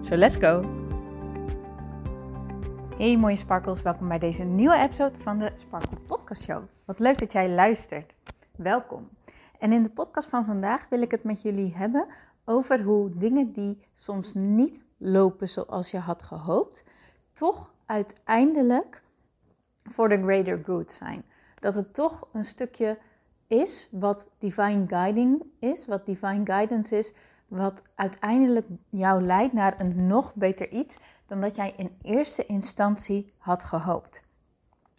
So let's go! Hey mooie sparkles, welkom bij deze nieuwe episode van de Sparkle Podcast Show. Wat leuk dat jij luistert. Welkom. En in de podcast van vandaag wil ik het met jullie hebben over hoe dingen die soms niet lopen zoals je had gehoopt, toch uiteindelijk voor de greater good zijn. Dat het toch een stukje is wat divine guiding is, wat divine guidance is, wat uiteindelijk jou leidt naar een nog beter iets dan dat jij in eerste instantie had gehoopt.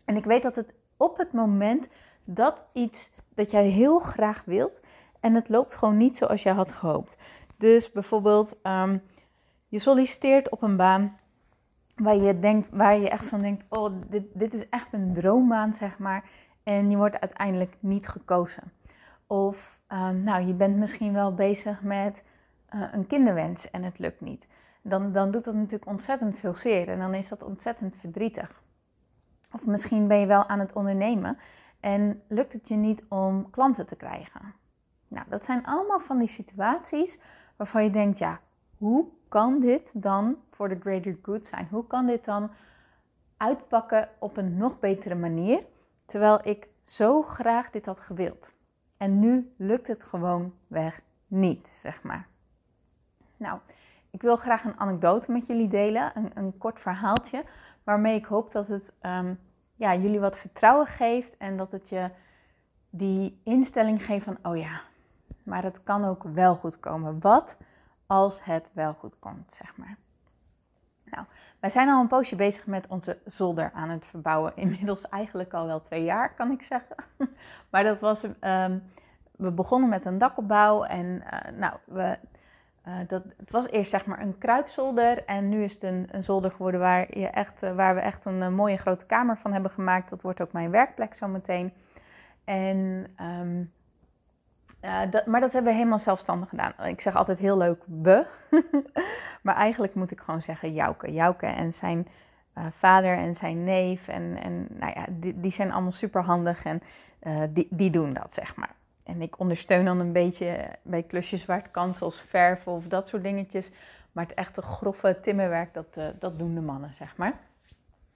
En ik weet dat het op het moment dat iets dat jij heel graag wilt en het loopt gewoon niet zoals jij had gehoopt. Dus bijvoorbeeld, ehm, je solliciteert op een baan waar je, denkt, waar je echt van denkt: Oh, dit, dit is echt een droombaan, zeg maar. En je wordt uiteindelijk niet gekozen. Of ehm, nou, je bent misschien wel bezig met uh, een kinderwens en het lukt niet. Dan, dan doet dat natuurlijk ontzettend veel zeer en dan is dat ontzettend verdrietig. Of misschien ben je wel aan het ondernemen en lukt het je niet om klanten te krijgen. Nou, dat zijn allemaal van die situaties waarvan je denkt, ja, hoe kan dit dan voor de greater good zijn? Hoe kan dit dan uitpakken op een nog betere manier, terwijl ik zo graag dit had gewild? En nu lukt het gewoon weg niet, zeg maar. Nou, ik wil graag een anekdote met jullie delen, een, een kort verhaaltje, waarmee ik hoop dat het um, ja, jullie wat vertrouwen geeft en dat het je die instelling geeft van, oh ja, maar het kan ook wel goed komen. Wat als het wel goed komt, zeg maar. Nou, wij zijn al een poosje bezig met onze zolder aan het verbouwen. Inmiddels eigenlijk al wel twee jaar, kan ik zeggen. Maar dat was, um, we begonnen met een dakopbouw en uh, nou, we uh, dat, het was eerst zeg maar een kruipzolder en nu is het een, een zolder geworden waar, je echt, uh, waar we echt een, een, mooie grote kamer van hebben gemaakt. Dat wordt ook mijn werkplek zometeen. En, uh, dat, maar dat hebben we helemaal zelfstandig gedaan. Ik zeg altijd heel leuk we, maar eigenlijk moet ik gewoon zeggen Jouke. Jouke en zijn vader en zijn neef en, en nou ja, die, die zijn allemaal super handig en die, die doen dat zeg maar. En ik ondersteun dan een beetje bij klusjes waar het kan, zoals verven of dat soort dingetjes. Maar het echte grove timmerwerk, dat, uh, dat doen de mannen, zeg maar.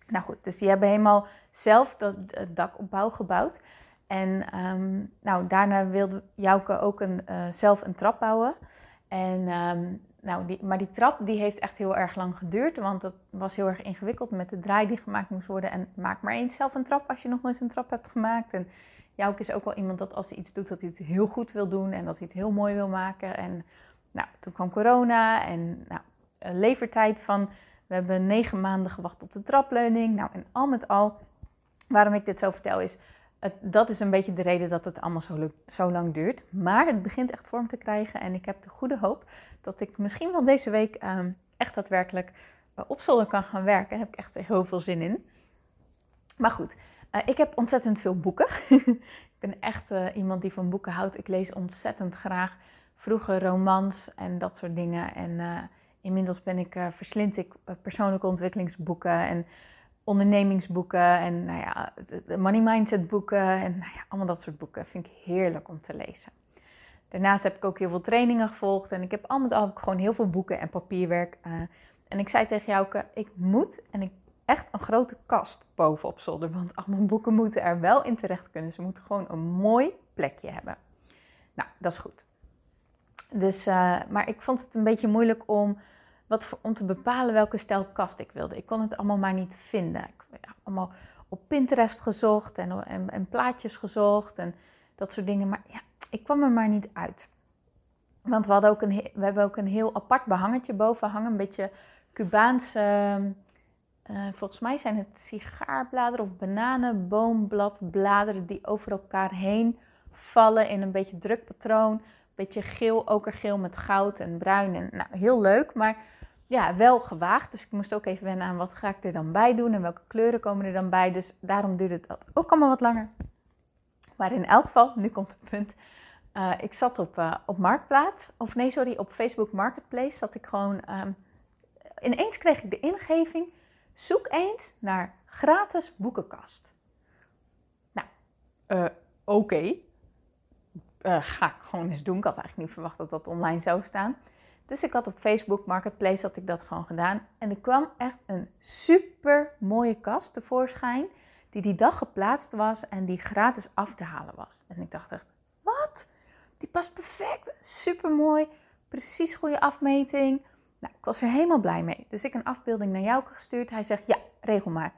Nou goed, dus die hebben helemaal zelf dat dakopbouw gebouwd. En um, nou, daarna wilde Jouke ook een, uh, zelf een trap bouwen. En, um, nou, maar die trap die heeft echt heel erg lang geduurd, want het was heel erg ingewikkeld met de draai die gemaakt moest worden. En maak maar eens zelf een trap als je nog nooit een trap hebt gemaakt. En Jouke is ook wel iemand dat als hij iets doet, dat hij het heel goed wil doen en dat hij het heel mooi wil maken. En nou, toen kwam corona en nou, een levertijd van, we hebben negen maanden gewacht op de trapleuning. Nou, en al met al, waarom ik dit zo vertel is, dat is een beetje de reden dat het allemaal zo, zo lang duurt. Maar het begint echt vorm te krijgen en ik heb de goede hoop dat ik misschien wel deze week um, echt daadwerkelijk uh, op zolder kan gaan werken. Daar heb ik echt heel veel zin in. Maar goed, uh, ik heb ontzettend veel boeken. ik ben echt uh, iemand die van boeken houdt. Ik lees ontzettend graag vroege romans en dat soort dingen. En uh, inmiddels ben ik, verslind ik persoonlijke ontwikkelingsboeken en ondernemingsboeken en nou ja, de money mindset boeken en nou ja, allemaal dat soort boeken. Vind ik heerlijk om te lezen. Daarnaast heb ik ook heel veel trainingen gevolgd en ik heb al met al gewoon heel veel boeken en papierwerk. en ik zei tegen jou, ik moet en ik echt een grote kast boven op zolder. Want al mijn boeken moeten er wel in terecht kunnen. Ze moeten gewoon een mooi plekje hebben. Nou, dat is goed. Dus, uh, maar ik vond het een beetje moeilijk om, wat om te bepalen welke stijl kast ik wilde. Ik kon het allemaal maar niet vinden. Ik heb ja, allemaal op Pinterest gezocht en, en, en, plaatjes gezocht en dat soort dingen. Maar ja, ik kwam er maar niet uit. Want we, hadden ook een, we hebben ook een heel apart behangetje boven hangen. Een beetje Cubaanse uh, volgens mij zijn het sigaarbladeren of bananenboombladbladeren die over elkaar heen vallen in een beetje druk patroon. Beetje geel, okergeel met goud en bruin. En, nou, heel leuk, maar ja, wel gewaagd. Dus ik moest ook even wennen aan wat ga ik er dan bij doen en welke kleuren komen er dan bij. Dus daarom duurde het ook allemaal wat langer. Maar in elk geval, nu komt het punt. Uh, ik zat op, uh, op Marktplaats, of nee, sorry, op Facebook Marketplace zat ik gewoon. Um, ineens kreeg ik de ingeving: zoek eens naar gratis boekenkast. Nou, uh, oké. Okay. ga ik gewoon eens doen. Ik had eigenlijk niet verwacht dat dat online zou staan. Dus ik had op Facebook Marketplace had ik dat gewoon gedaan. En er kwam echt een super mooie kast tevoorschijn. Die die dag geplaatst was en die gratis af te halen was. En ik dacht echt, wat? Die past perfect. Super mooi. Precies goede afmeting. Nou, ik was er helemaal blij mee. Dus ik een afbeelding naar jou gestuurd. Hij zegt, ja, regel maar.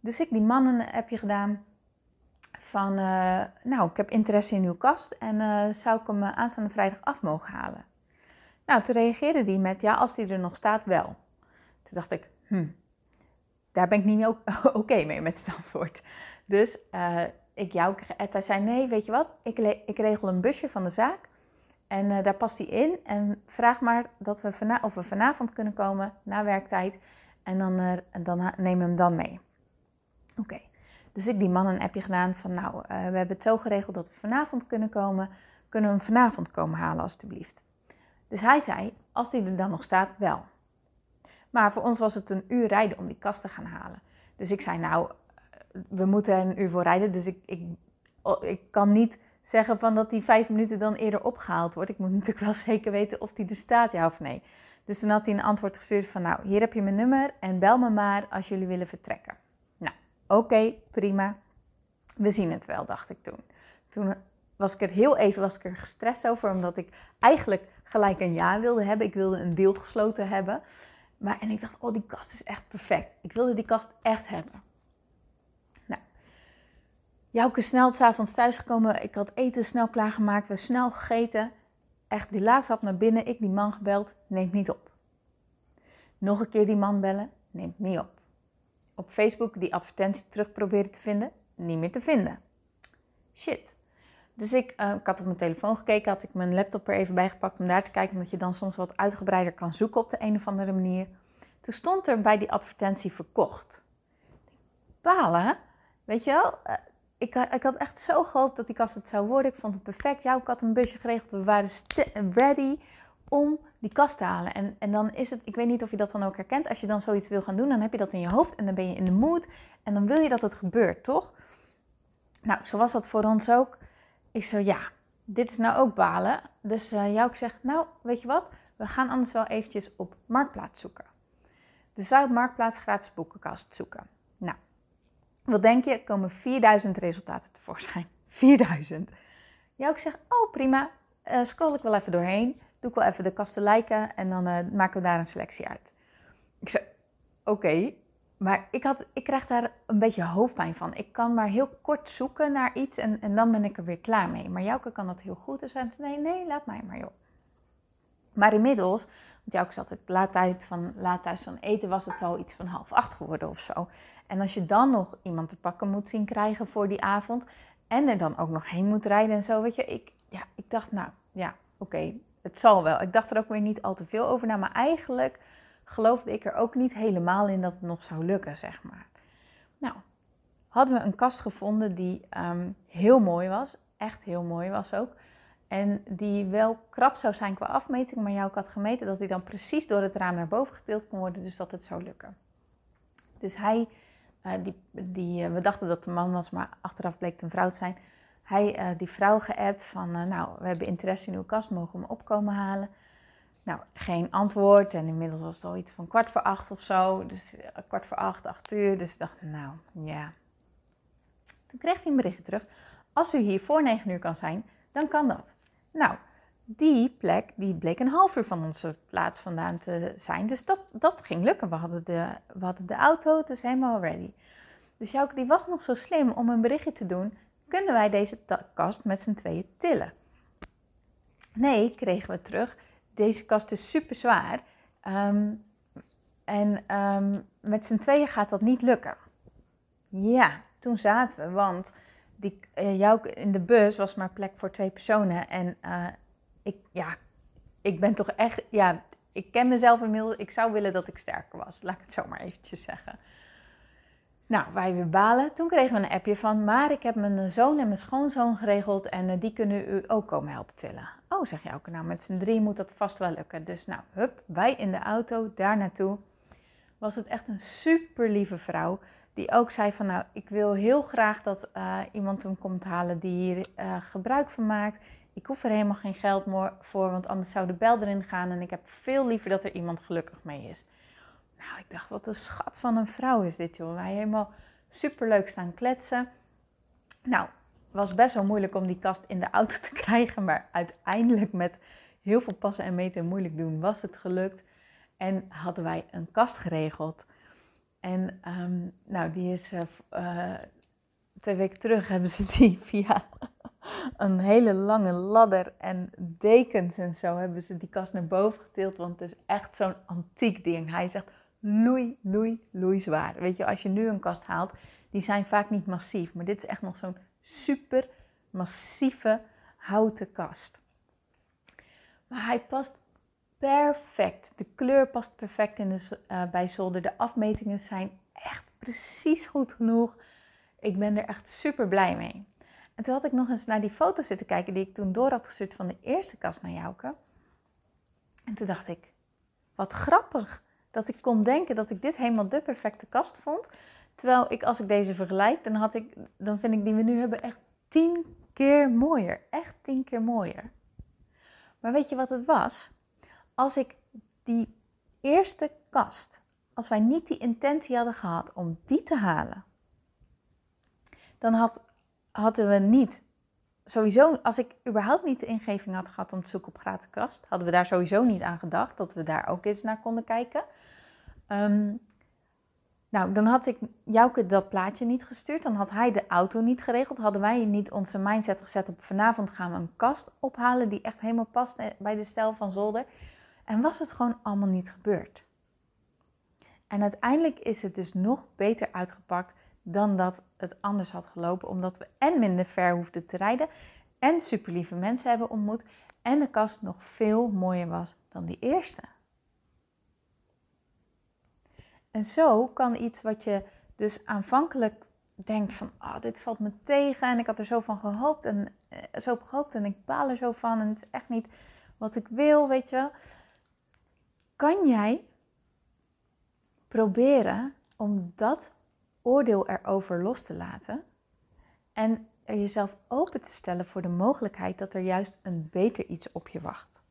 Dus ik die mannen heb je gedaan van, uh, nou, ik heb interesse in uw kast en uh, zou ik hem aanstaande vrijdag af mogen halen? Nou, toen reageerde hij met, ja, als die er nog staat, wel. Toen dacht ik, hm, daar ben ik niet oké mee met het antwoord. Dus ik jou Hij zei, nee, weet je wat, ik, ik regel een busje van de zaak. En uh, daar past hij in. En vraag maar dat we of we vanavond kunnen komen na werktijd. En dan, uh, dan neem hem dan mee. Oké. Dus ik die man een appje gedaan van nou, we hebben het zo geregeld dat we vanavond kunnen komen. Kunnen we hem vanavond komen halen alstublieft? Dus hij zei, als die er dan nog staat, wel. Maar voor ons was het een uur rijden om die kast te gaan halen. Dus ik zei, nou, we moeten er een uur voor rijden. Dus ik, ik, ik kan niet zeggen van dat die vijf minuten dan eerder opgehaald wordt. Ik moet natuurlijk wel zeker weten of die er staat, ja of nee. Dus toen had hij een antwoord gestuurd van, nou, hier heb je mijn nummer en bel me maar als jullie willen vertrekken. Nou, oké, prima. We zien het wel, dacht ik toen. Toen was ik er heel even was ik er gestrest over, omdat ik eigenlijk gelijk een ja wilde hebben. Ik wilde een deal gesloten hebben. Maar, en ik dacht, oh, die kast is echt perfect. Ik wilde die kast echt hebben. Jouke snel s'avonds thuisgekomen. Ik had eten snel klaargemaakt. We snel gegeten. Echt die laatste hap naar binnen. Ik die man gebeld. Neemt niet op. Nog een keer die man bellen. Neemt niet op. Op Facebook die advertentie terug proberen te vinden. Niet meer te vinden. Shit. Dus ik, uh, ik had op mijn telefoon gekeken, had ik mijn laptop er even bij gepakt om daar te kijken, omdat je dan soms wat uitgebreider kan zoeken op de een of andere manier. Toen stond er bij die advertentie verkocht. Balen, weet je wel? Ik, ik, had echt zo gehoopt dat die kast het zou worden. Ik vond het perfect. Ik had een busje geregeld. We waren ready om die kast te halen. En, en dan is het, ik weet niet of je dat dan ook herkent. Als je dan zoiets wil gaan doen, dan heb je dat in je hoofd en dan ben je in de mood. En dan wil je dat het gebeurt, toch? Nou, zo was dat voor ons ook. Ik zo, ja, dit is nou ook balen. Dus uh, jou zegt, nou, weet je wat? We gaan anders wel eventjes op Marktplaats zoeken. Dus wij op Marktplaats gratis boekenkast zoeken. Wat denk je? Komen 4000 resultaten tevoorschijn. 4000. Jou zegt, oh prima, uh, scroll ik wel even doorheen. Doe ik wel even de kasten lijken en dan uh, maken we daar een selectie uit. Ik zei, oké, maar ik, had, ik krijg daar een beetje hoofdpijn van. Ik kan maar heel kort zoeken naar iets en, en dan ben ik er weer klaar mee. Maar Jouke kan dat heel goed. Dus zei nee, nee, laat mij maar joh. Maar inmiddels, want Jouke zat het laat, uit van, laat thuis van eten, was het al iets van half acht geworden of zo. En als je dan nog iemand te pakken moet zien krijgen voor die avond en er dan ook nog heen moet rijden en zo, weet je. Ik, ja, ik dacht, nou ja, oké, het zal wel. Ik dacht er ook weer niet al te veel over na, maar eigenlijk geloofde ik er ook niet helemaal in dat het nog zou lukken, zeg maar. Nou, hadden we een kast gevonden die ehm, heel mooi was, echt heel mooi was ook. En die wel krap zou zijn qua afmeting, maar jou had gemeten dat hij dan precies door het raam naar boven getild kon worden, dus dat het zou lukken. Dus hij, uh, die, die, uh, we dachten dat de man was, maar achteraf bleek het een vrouw te zijn. Hij, uh, die vrouw geappt van, nou, we hebben interesse in uw kast, mogen we hem opkomen halen? Nou, geen antwoord. En inmiddels was het al iets van kwart voor acht of zo. Dus eh, kwart voor acht, acht uur. Dus ik dacht, nou ja. Toen kreeg hij een berichtje terug. Als u hier voor negen uur kan zijn, dan kan dat. Nou, die plek die bleek een half uur van onze plaats vandaan te zijn. Dus dat, dat ging lukken. We hadden, de, we hadden de auto, dus helemaal ready. Dus Jouke die was nog zo slim om een berichtje te doen. Kunnen wij deze kast met z'n tweeën tillen? Nee, kregen we terug deze kast is super zwaar. Ehm, en ehm, met z'n tweeën gaat dat niet lukken. Ja, toen zaten we, want die, uh, in de bus was maar plek voor twee personen. En uh, ik, ja, ik ben toch echt, ja, ik ken mezelf inmiddels. Ik zou willen dat ik sterker was. Laat ik het zo maar eventjes zeggen. Nou, wij weer balen. Toen kregen we een appje van, maar ik heb mijn zoon en mijn schoonzoon geregeld en eh, die kunnen u ook komen helpen tillen. Oh, zeg je ook, nou met z'n drie moet dat vast wel lukken. Dus nou, hup, wij in de auto, daar naartoe. Was het echt een super lieve vrouw die ook zei van, nou, ik wil heel graag dat uh, iemand hem komt halen die hier uh, gebruik van maakt. Ik hoef er helemaal geen geld voor, want anders zou de bel erin gaan en ik heb veel liever dat er iemand gelukkig mee is. Nou, ik dacht, wat een schat van een vrouw is dit, joh. Wij helemaal superleuk staan kletsen. Nou, was best wel moeilijk om die kast in de auto te krijgen, maar uiteindelijk met heel veel passen en meten en moeilijk doen was het gelukt. En hadden wij een kast geregeld. En um, nou, die is uh, uh, twee weken terug hebben ze die via een hele lange ladder en dekens en zo hebben ze die kast naar boven getild. Want het is echt zo'n antiek ding. Hij zegt, loei, loei, loei zwaar. Weet je, als je nu een kast haalt, die zijn vaak niet massief. Maar dit is echt nog zo'n super massieve houten kast. Maar hij past perfect. De kleur past perfect in de, uh, bij zolder. De afmetingen zijn echt precies goed genoeg. Ik ben er echt super blij mee. En toen had ik nog eens naar die foto's zitten kijken die ik toen door had gestuurd van de eerste kast naar Jouke. En toen dacht ik, wat grappig dat ik kon denken dat ik dit helemaal de perfecte kast vond. Terwijl ik, als ik deze vergelijk, dan, had ik, dan vind ik die we nu hebben echt tien keer mooier. Echt tien keer mooier. Maar weet je wat het was? Als ik die eerste kast, als wij niet die intentie hadden gehad om die te halen, dan had, hadden we niet, sowieso, als ik überhaupt niet de ingeving had gehad om te zoeken op gratis kast, hadden we daar sowieso niet aan gedacht dat we daar ook eens naar konden kijken. Um, nou, dan had ik Jouke dat plaatje niet gestuurd. Dan had hij de auto niet geregeld. Hadden wij niet onze mindset gezet op vanavond gaan we een kast ophalen die echt helemaal past bij de stijl van Zolder. En was het gewoon allemaal niet gebeurd. En uiteindelijk is het dus nog beter uitgepakt dan dat het anders had gelopen. Omdat we en minder ver hoefden te rijden. En super lieve mensen hebben ontmoet. En de kast nog veel mooier was dan die eerste. En zo kan iets wat je dus aanvankelijk denkt van, ah, oh, dit valt me tegen en ik had er zo van gehoopt en uh, zo op gehoopt en ik baal er zo van en het is echt niet wat ik wil, weet je wel. Kan jij proberen om dat oordeel erover los te laten en er jezelf open te stellen voor de mogelijkheid dat er juist een beter iets op je wacht.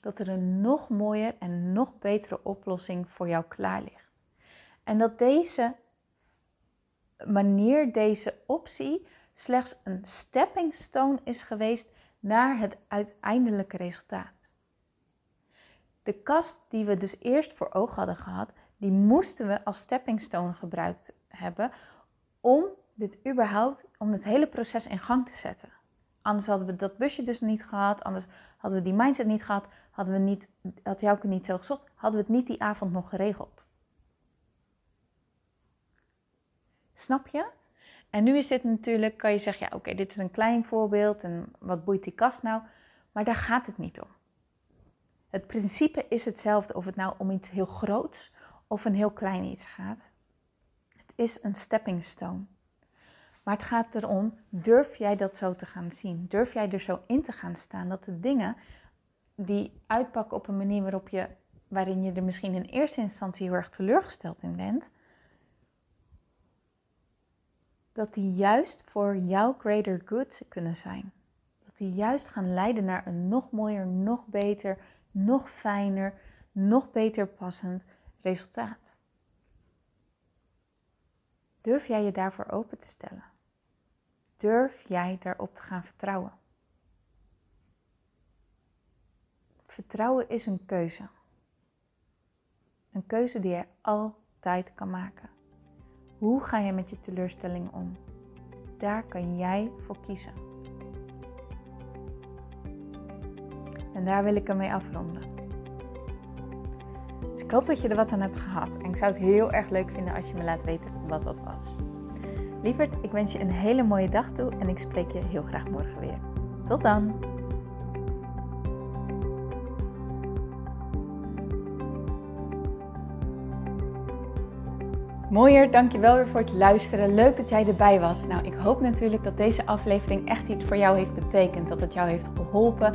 Dat er een nog mooier en nog betere oplossing voor jou klaar ligt. En dat deze manier, deze optie, slechts een stepping stone is geweest naar het uiteindelijke resultaat. De kast die we dus eerst voor ogen hadden gehad, die moesten we als stepping stone gebruikt hebben om dit überhaupt, om het hele proces in gang te zetten. Anders hadden we dat busje dus niet gehad, anders hadden we die mindset niet gehad, hadden we niet, had Jouke niet zo gezocht, hadden we het niet die avond nog geregeld. Snap je? En nu is dit natuurlijk, kan je zeggen, ja oké, dit is een klein voorbeeld en wat boeit die kast nou? Maar daar gaat het niet om. Het principe is hetzelfde of het nou om iets heel groots of een heel klein iets gaat. Het is een stepping stone. Maar het gaat erom, durf jij dat zo te gaan zien? Durf jij er zo in te gaan staan dat de dingen die uitpakken op een manier waarop je, waarin je er misschien in eerste instantie heel erg teleurgesteld in bent, dat die juist voor jouw greater good kunnen zijn. Dat die juist gaan leiden naar een nog mooier, nog beter, nog fijner, nog beter passend resultaat. Durf jij je daarvoor open te stellen? Durf jij daarop te gaan vertrouwen? Vertrouwen is een keuze. Een keuze die je altijd kan maken. Hoe ga je met je teleurstelling om? Daar kan jij voor kiezen. En daar wil ik ermee afronden. Ik hoop dat je er wat aan hebt gehad en ik zou het heel erg leuk vinden als je me laat weten wat dat was. Lieverd, ik wens je een hele mooie dag toe en ik spreek je heel graag morgen weer. Tot dan! Mooier, dankjewel weer voor het luisteren. Leuk dat jij erbij was. Nou, ik hoop natuurlijk dat deze aflevering echt iets voor jou heeft betekend. Dat het jou heeft geholpen